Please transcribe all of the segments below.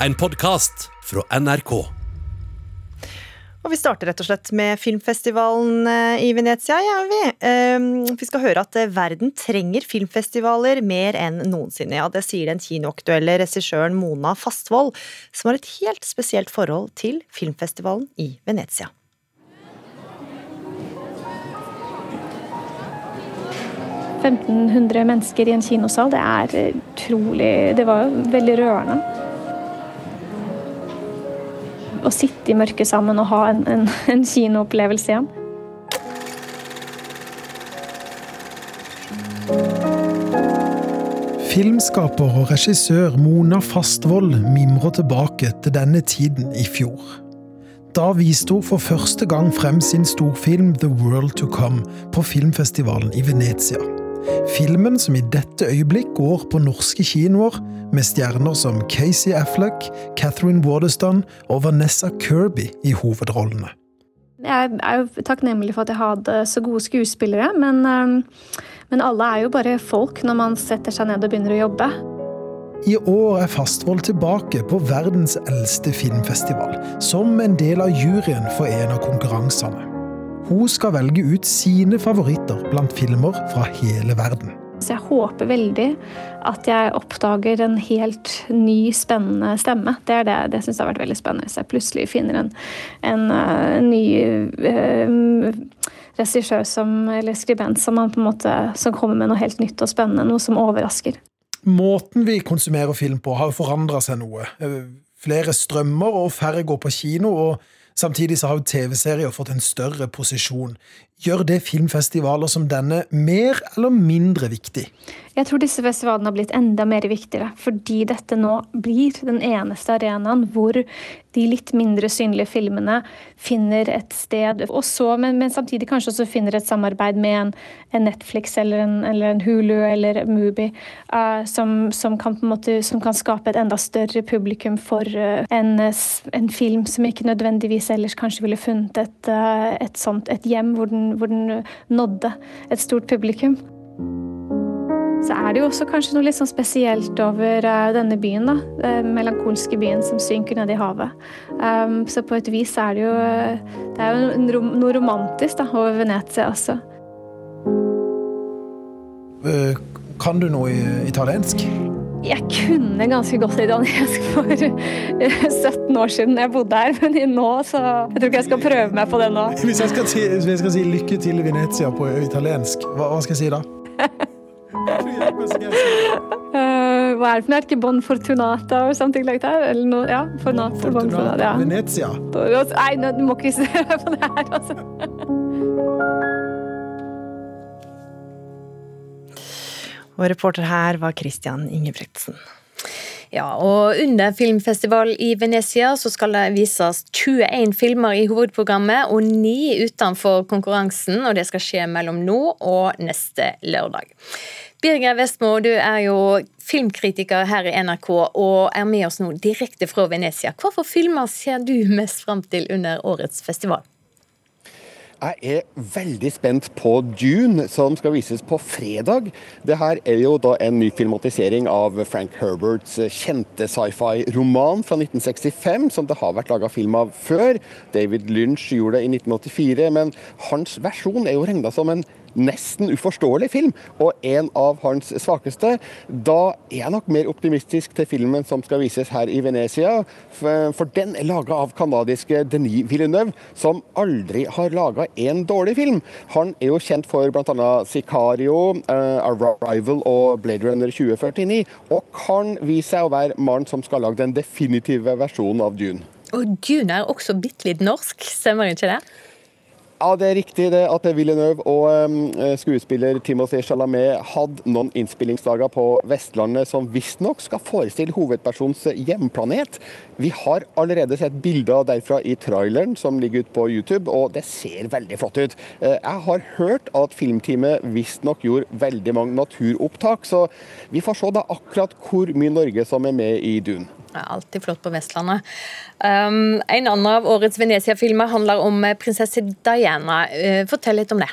en podkast fra NRK. Og vi starter rett og slett med filmfestivalen eh, i Venezia, ja, vi. Ehm, vi skal høre at eh, verden trenger filmfestivaler mer enn noensinne. Ja, det sier den kinoaktuelle regissøren Mona Fastvold, som har et helt spesielt forhold til filmfestivalen i Venezia. «1500 mennesker i en kinosal, det er utrolig Det var veldig rørende å sitte i mørket sammen og ha en, en, en kinoopplevelse igjen. Filmskaper og regissør Mona Fastvold mimrer tilbake til denne tiden i fjor. Da viste hun for første gang frem sin storfilm The World To Come på filmfestivalen i Venezia. Filmen som i dette øyeblikk går på norske kinoer, med stjerner som Casey Affleck, Catherine Waterston og Vanessa Kirby i hovedrollene. Jeg er jo takknemlig for at jeg hadde så gode skuespillere, men, eh, men alle er jo bare folk når man setter seg ned og begynner å jobbe. I år er Fastvold tilbake på verdens eldste filmfestival, som en del av juryen for en av konkurransene. Hun skal velge ut sine favoritter blant filmer fra hele verden. Så jeg håper veldig at jeg oppdager en helt ny, spennende stemme. Det er det, det syns jeg har vært veldig spennende. Hvis jeg plutselig finner en, en, en eh, ny uh, regissør eller skribent som, måte, som kommer med noe helt nytt og spennende. Noe som overrasker. Måten vi konsumerer film på, har forandra seg noe. Eh, flere strømmer og færre går på kino. og Samtidig så har jo TV-serier fått en større posisjon. Gjør det filmfestivaler som denne mer eller mindre viktig? Jeg tror disse festivalene har blitt enda mer viktigere, fordi dette nå blir den eneste arenaen hvor de litt mindre synlige filmene finner et sted. Så, men, men, samtidig kanskje også finner et samarbeid med en, en Netflix eller en, eller en, Hulu eller Mubi, uh, som, som, kan måte, som, kan skape et enda større publikum for uh, en, en, film som ikke nødvendigvis ellers kanskje ville funnet et, uh, et, sånt, et hjem hvor den hvor den nådde et stort publikum. Så er det jo også kanskje noe litt sånn spesielt over uh, denne byen. da, Den melankolske byen som synker ned i havet. Um, så på et vis er det jo, det er jo noe romantisk da, over Venezia også. Uh, kan du noe italiensk? Jeg kunne ganske godt italiensk for 17 eh, år siden jeg bodde her, men nå så Jeg tror ikke jeg skal prøve meg på det nå. Hvis jeg skal si, jeg skal si lykke til Venezia på italiensk, hva, hva skal jeg si da? uh, hva er det for? Ikke Bon Fortunata or something like that? Eller noe, ja, Fornata, bon Fortunata, ja. Venezia. Nei, du må ikke se på det her, altså. Og reporter her var Christian Ingebrigtsen. Ja, og Under filmfestival i Venezia så skal det vises 21 filmer i hovedprogrammet og ni utenfor konkurransen. og Det skal skje mellom nå og neste lørdag. Birger Vestmo, du er jo filmkritiker her i NRK og er med oss nå direkte fra Venezia. Hvilke filmer ser du mest fram til under årets festival? Jeg er veldig spent på Dune, som skal vises på fredag. Det her er jo da en ny filmatisering av Frank Herberts kjente sci-fi-roman fra 1965, som det har vært laga film av før. David Lynch gjorde det i 1984, men hans versjon er jo regna som en nesten uforståelig film, og en av hans svakeste. Da er jeg nok mer optimistisk til filmen som skal vises her i Venezia, for den er laga av canadiske Denis Villeneuve, som aldri har laga en dårlig film. Han er jo kjent for bl.a. Sicario, uh, Arrival og Blade Runner 2049, og kan vise seg å være mannen som skal lage den definitive versjonen av Dune. Og Dune er også bitte litt norsk, stemmer ikke det? Ja, Det er riktig det at Villeneuve og um, skuespiller Timothy Chalamet hadde noen innspillingsdager på Vestlandet som visstnok skal forestille hovedpersonens hjemplanet. Vi har allerede sett bilder derfra i traileren som ligger ute på YouTube, og det ser veldig flott ut. Uh, jeg har hørt at filmteamet visstnok gjorde veldig mange naturopptak, så vi får se da akkurat hvor mye Norge som er med i Dune. Alltid flott på Vestlandet. Um, en annen av årets Venezia-filmer handler om prinsesse Diana. Uh, fortell litt om det.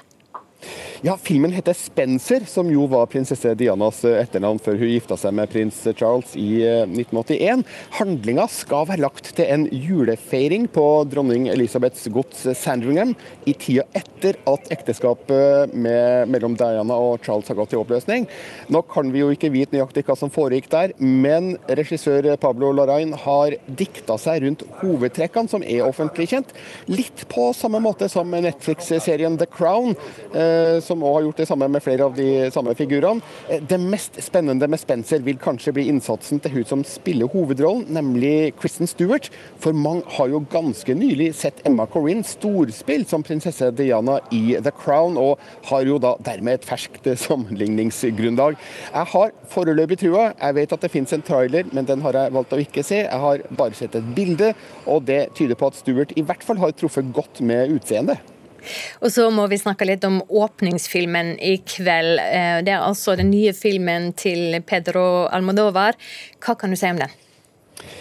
Ja, Filmen heter 'Spencer', som jo var prinsesse Dianas etternavn før hun gifta seg med prins Charles i 1981. Handlinga skal være lagt til en julefeiring på dronning Elisabeths gods Sandringham i tida etter at ekteskapet med, mellom Diana og Charles har gått i oppløsning. Nå kan vi jo ikke vite nøyaktig hva som foregikk der, men regissør Pablo Larain har dikta seg rundt hovedtrekkene, som er offentlig kjent. Litt på samme måte som Netflix-serien The Crown. Eh, som òg har gjort det samme med flere av de samme figurene. Eh, det mest spennende med Spencer vil kanskje bli innsatsen til hun som spiller hovedrollen, nemlig Kristen Stewart. For mange har jo ganske nylig sett Emma Corrin storspill som prinsesse Diana i The Crown, og har jo da dermed et ferskt sammenligningsgrunnlag. Jeg har foreløpig trua. Jeg vet at det finnes en trailer, men den har jeg valgt å ikke se. Jeg har bare sett et bilde, og det tyder på at Stewart i hvert fall har truffet godt med utseendet. Og så må vi snakke litt om åpningsfilmen i kveld. Eh, det er altså den nye filmen til Pedro Almodovar. Hva kan du si om den?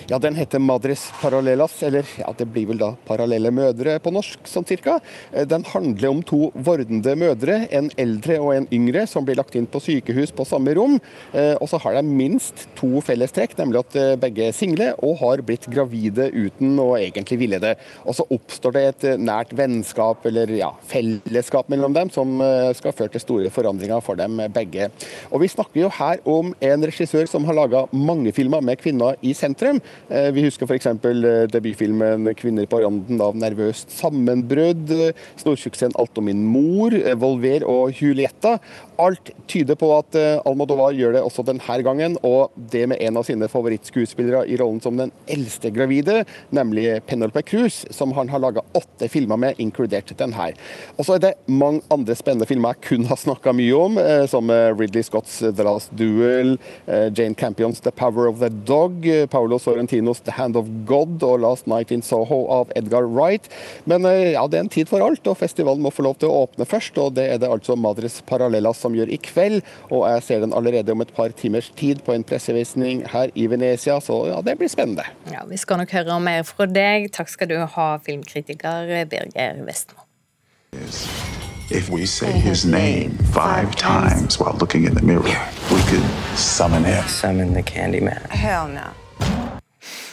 Ja, Den heter Madres Parallelas, eller ja, det blir vel da Parallelle mødre på norsk, sånn cirka. Eh, den handler om to vordende mødre, en eldre og en yngre, som blir lagt inn på sykehus på samme rom. Eh, og så har de minst to fellestrekk, nemlig at eh, begge er single og har blitt gravide uten å egentlig ville det. Og så oppstår det et nært vennskap, eller ja, fellesskap mellom dem, som skal føre til store forandringer for dem begge. Og vi snakker jo her om en regissør som har laga mange filmer med kvinner i sentrum. Eh, vi husker f.eks. Eh, debutfilmen 'Kvinner på randen av nervøst sammenbrudd', storsuksessen 'Alt om min mor', eh, 'Volver' og 'Julietta'. Alt tyder på at Almodovar gjør det også denne gangen, og det med en av sine favorittskuespillere i rollen som den eldste gravide, nemlig Penelope Cruz, som han har laga åtte filmer med, inkludert den her. Og så er det mange andre spennende filmer jeg kun har snakka mye om, som Ridley Scotts 'The Last Duel', Jane Campions 'The Power of the Dog', Paolo Sorrentinos 'The Hand of God' og 'Last Night in Soho' av Edgar Wright. Men eh, ja, det er en tid for alt, og festivalen må få lov til å åpne først. og Det er det altså Madres Parallellas som gjør i kveld. Og jeg ser den allerede om et par timers tid på en pressevisning her i Venezia, så ja, det blir spennende. Ja, Vi skal nok høre mer fra deg. Takk skal du ha, filmkritiker Birger Vestmo. If we say his name five times while looking in the mirror, we could summon him. Summon the Candyman. Hell no.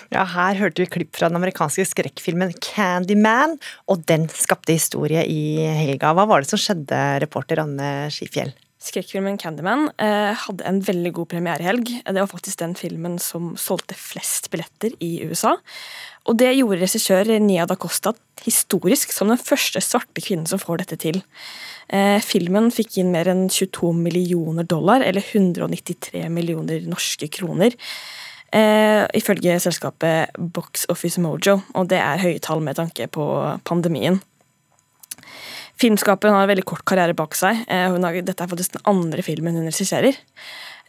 Ja, her hørte vi klipp fra den amerikanske skrekkfilmen Candyman, og den skapte historie i helga. Hva var det som skjedde, reporter Anne Skifjell? Skrekkfilmen Candyman eh, hadde en veldig god premierehelg. Det var faktisk den filmen som solgte flest billetter i USA. Og det gjorde regissør Nia da Costa historisk som den første svarte kvinnen som får dette til. Eh, filmen fikk inn mer enn 22 millioner dollar, eller 193 millioner norske kroner eh, ifølge selskapet Box Office Mojo, og det er høye tall med tanke på pandemien. Filmskaperen har en veldig kort karriere bak seg. Eh, har, dette er faktisk den andre filmen hun regisserer.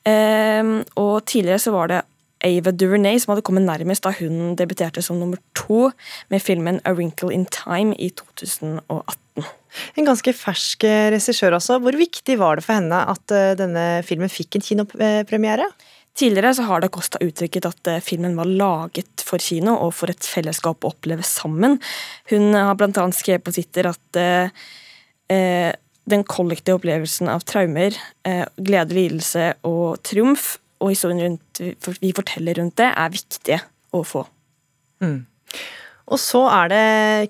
Eh, og tidligere så var det Ava DuVernay som hadde kommet nærmest da hun debuterte som nummer to med filmen A Wrinkle in Time i 2018. En ganske fersk regissør også. Hvor viktig var det for henne at eh, denne filmen fikk en kinopremiere? Tidligere så har Da Costa uttrykket at eh, filmen var laget for kino og for et fellesskap å oppleve sammen. Hun har bl.a. skrevet på Twitter at eh, eh, den kollektive opplevelsen av traumer, eh, glede, lidelse og triumf, og historien rundt, vi forteller rundt det, er viktige å få. Mm. Og så er det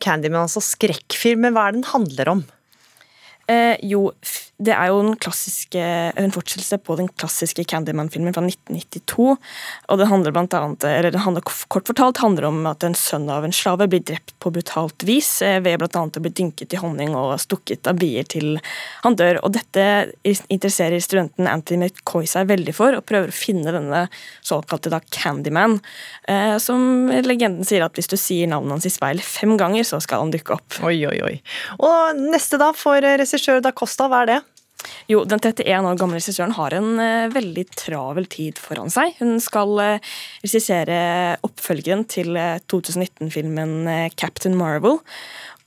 Candyman, altså skrekkfilmen. Hva er det den handler om? Eh, jo, det er jo en, en fortsettelse på den klassiske Candyman-filmen fra 1992. og det handler blant annet, eller det handler Kort fortalt handler om at en sønn av en slave blir drept på brutalt vis eh, ved bl.a. å bli dynket i honning og stukket av bier til han dør. og Dette interesserer studenten Anthony McCoy seg veldig for, og prøver å finne denne såkalte da Candyman. Eh, som legenden sier at hvis du sier navnet hans i speil fem ganger, så skal han dukke opp. Oi, oi, oi. Og neste da for regissør Da Costa, hva er det? Jo, Den 31 år gamle regissøren har en uh, veldig travel tid foran seg. Hun skal uh, regissere oppfølgeren til uh, eh, 2019-filmen Captain Marvel.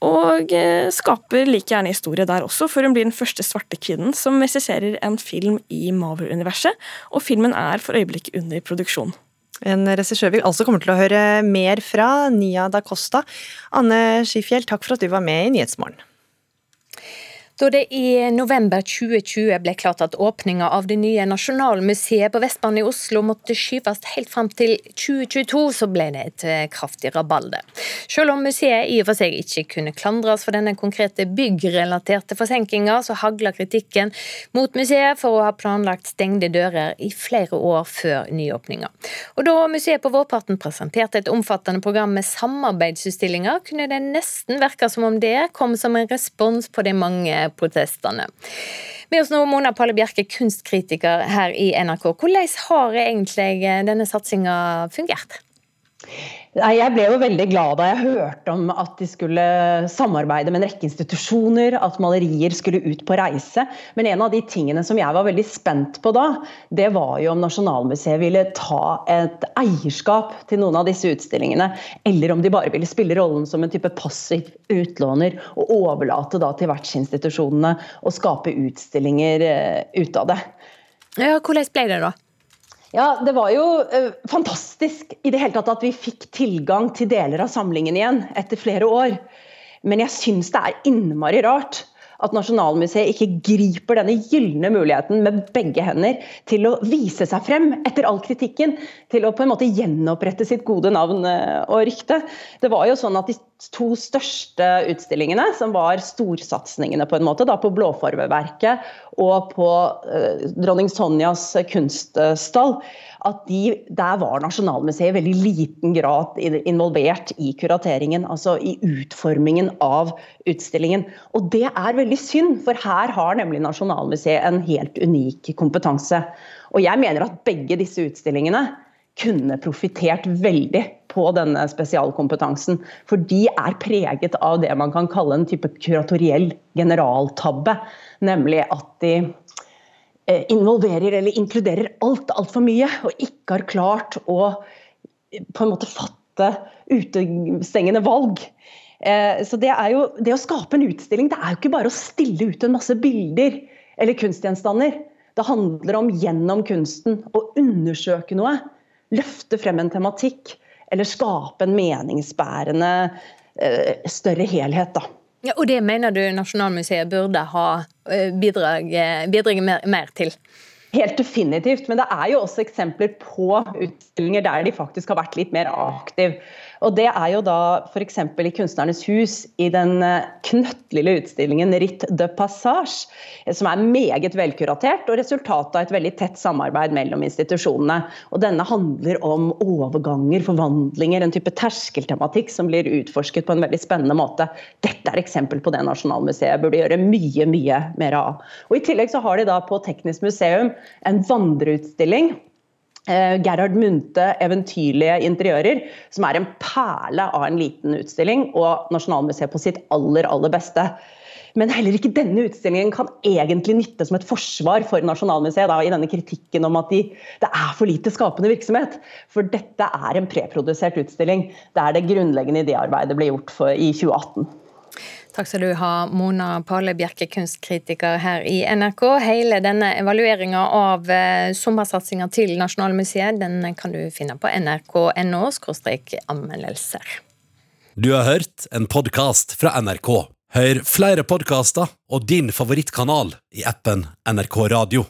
Og skaper like gjerne historie der også, for hun blir den første svarte kvinnen som regisserer en film i Marvel-universet, og filmen er for øyeblikket under produksjon. En regissør vi altså kommer til å høre mer fra, Nia da Costa. Anne Skifjell, takk for at du var med i Nyhetsmorgen. Da det i november 2020 ble klart at åpninga av det nye Nasjonalmuseet på Vestbanen i Oslo måtte skyves helt fram til 2022, så ble det et eh, kraftig rabalder. Selv om museet i og for seg ikke kunne klandres for denne konkrete byggrelaterte forsinkinga, så hagla kritikken mot museet for å ha planlagt stengte dører i flere år før nyåpninga. Og da museet på vårparten presenterte et omfattende program med samarbeidsutstillinger, kunne det nesten virke som om det kom som en respons på de mange protestene. Med oss nå Mona Palle Bjerke, kunstkritiker her i NRK. Hvordan har egentlig denne satsinga fungert? Nei, Jeg ble jo veldig glad da jeg hørte om at de skulle samarbeide med en rekke institusjoner, at malerier skulle ut på reise. Men en av de tingene som jeg var veldig spent på da, det var jo om Nasjonalmuseet ville ta et eierskap til noen av disse utstillingene, eller om de bare ville spille rollen som en type passiv utlåner og overlate da til vertsinstitusjonene å skape utstillinger eh, ut av det. Ja, Hvordan ble det da? Ja, Det var jo uh, fantastisk i det hele tatt at vi fikk tilgang til deler av samlingen igjen etter flere år. Men jeg syns det er innmari rart at Nasjonalmuseet ikke griper denne gylne muligheten med begge hender til å vise seg frem etter all kritikken. Til å på en måte gjenopprette sitt gode navn eh, og rykte. Det var jo sånn at De to største utstillingene, som var storsatsingene på en måte, da på Blåfarveverket og på eh, dronning Sonjas kunststall, at de, der var Nasjonalmuseet i veldig liten grad involvert i kurateringen, altså i utformingen av utstillingen. Og det er veldig synd, for her har nemlig Nasjonalmuseet en helt unik kompetanse. Og jeg mener at begge disse utstillingene kunne profitert veldig på denne spesialkompetansen. For de er preget av det man kan kalle en type kuratoriell generaltabbe. Nemlig at de Eh, involverer eller inkluderer alt altfor mye, og ikke har klart å eh, på en måte fatte utestengende valg. Eh, så det, er jo, det å skape en utstilling det er jo ikke bare å stille ut en masse bilder eller kunstgjenstander. Det handler om gjennom kunsten å undersøke noe. Løfte frem en tematikk. Eller skape en meningsbærende større helhet. da. Ja, og det mener du Nasjonalmuseet burde ha eh, bidraget mer, mer til? Helt definitivt, men det er jo også eksempler på utstillinger der de faktisk har vært litt mer aktive. Og det er jo da f.eks. i Kunstnernes hus, i den eh, knøttlille utstillingen Ritt de Passage, som er meget velkuratert og resultatet av et veldig tett samarbeid mellom institusjonene. Og denne handler om overganger, forvandlinger, en type terskeltematikk som blir utforsket på en veldig spennende måte. Dette er eksempel på det Nasjonalmuseet burde gjøre mye, mye mer av. Og I tillegg så har de da på Teknisk museum en vandreutstilling Eh, Gerhard Munthe 'Eventyrlige interiører', som er en perle av en liten utstilling, og Nasjonalmuseet på sitt aller, aller beste. Men heller ikke denne utstillingen kan egentlig nytte som et forsvar for Nasjonalmuseet da, i denne kritikken om at de, det er for lite skapende virksomhet. For dette er en preprodusert utstilling der det grunnleggende idéarbeidet ble gjort for, i 2018. Takk skal du ha, Mona Pale Bjerke, kunstkritiker her i NRK. Hele denne evalueringa av eh, sommersatsinga til Nasjonalmuseet den kan du finne på nrk.no anmeldelser. Du har hørt en podkast fra NRK. Hør flere podkaster og din favorittkanal i appen NRK Radio.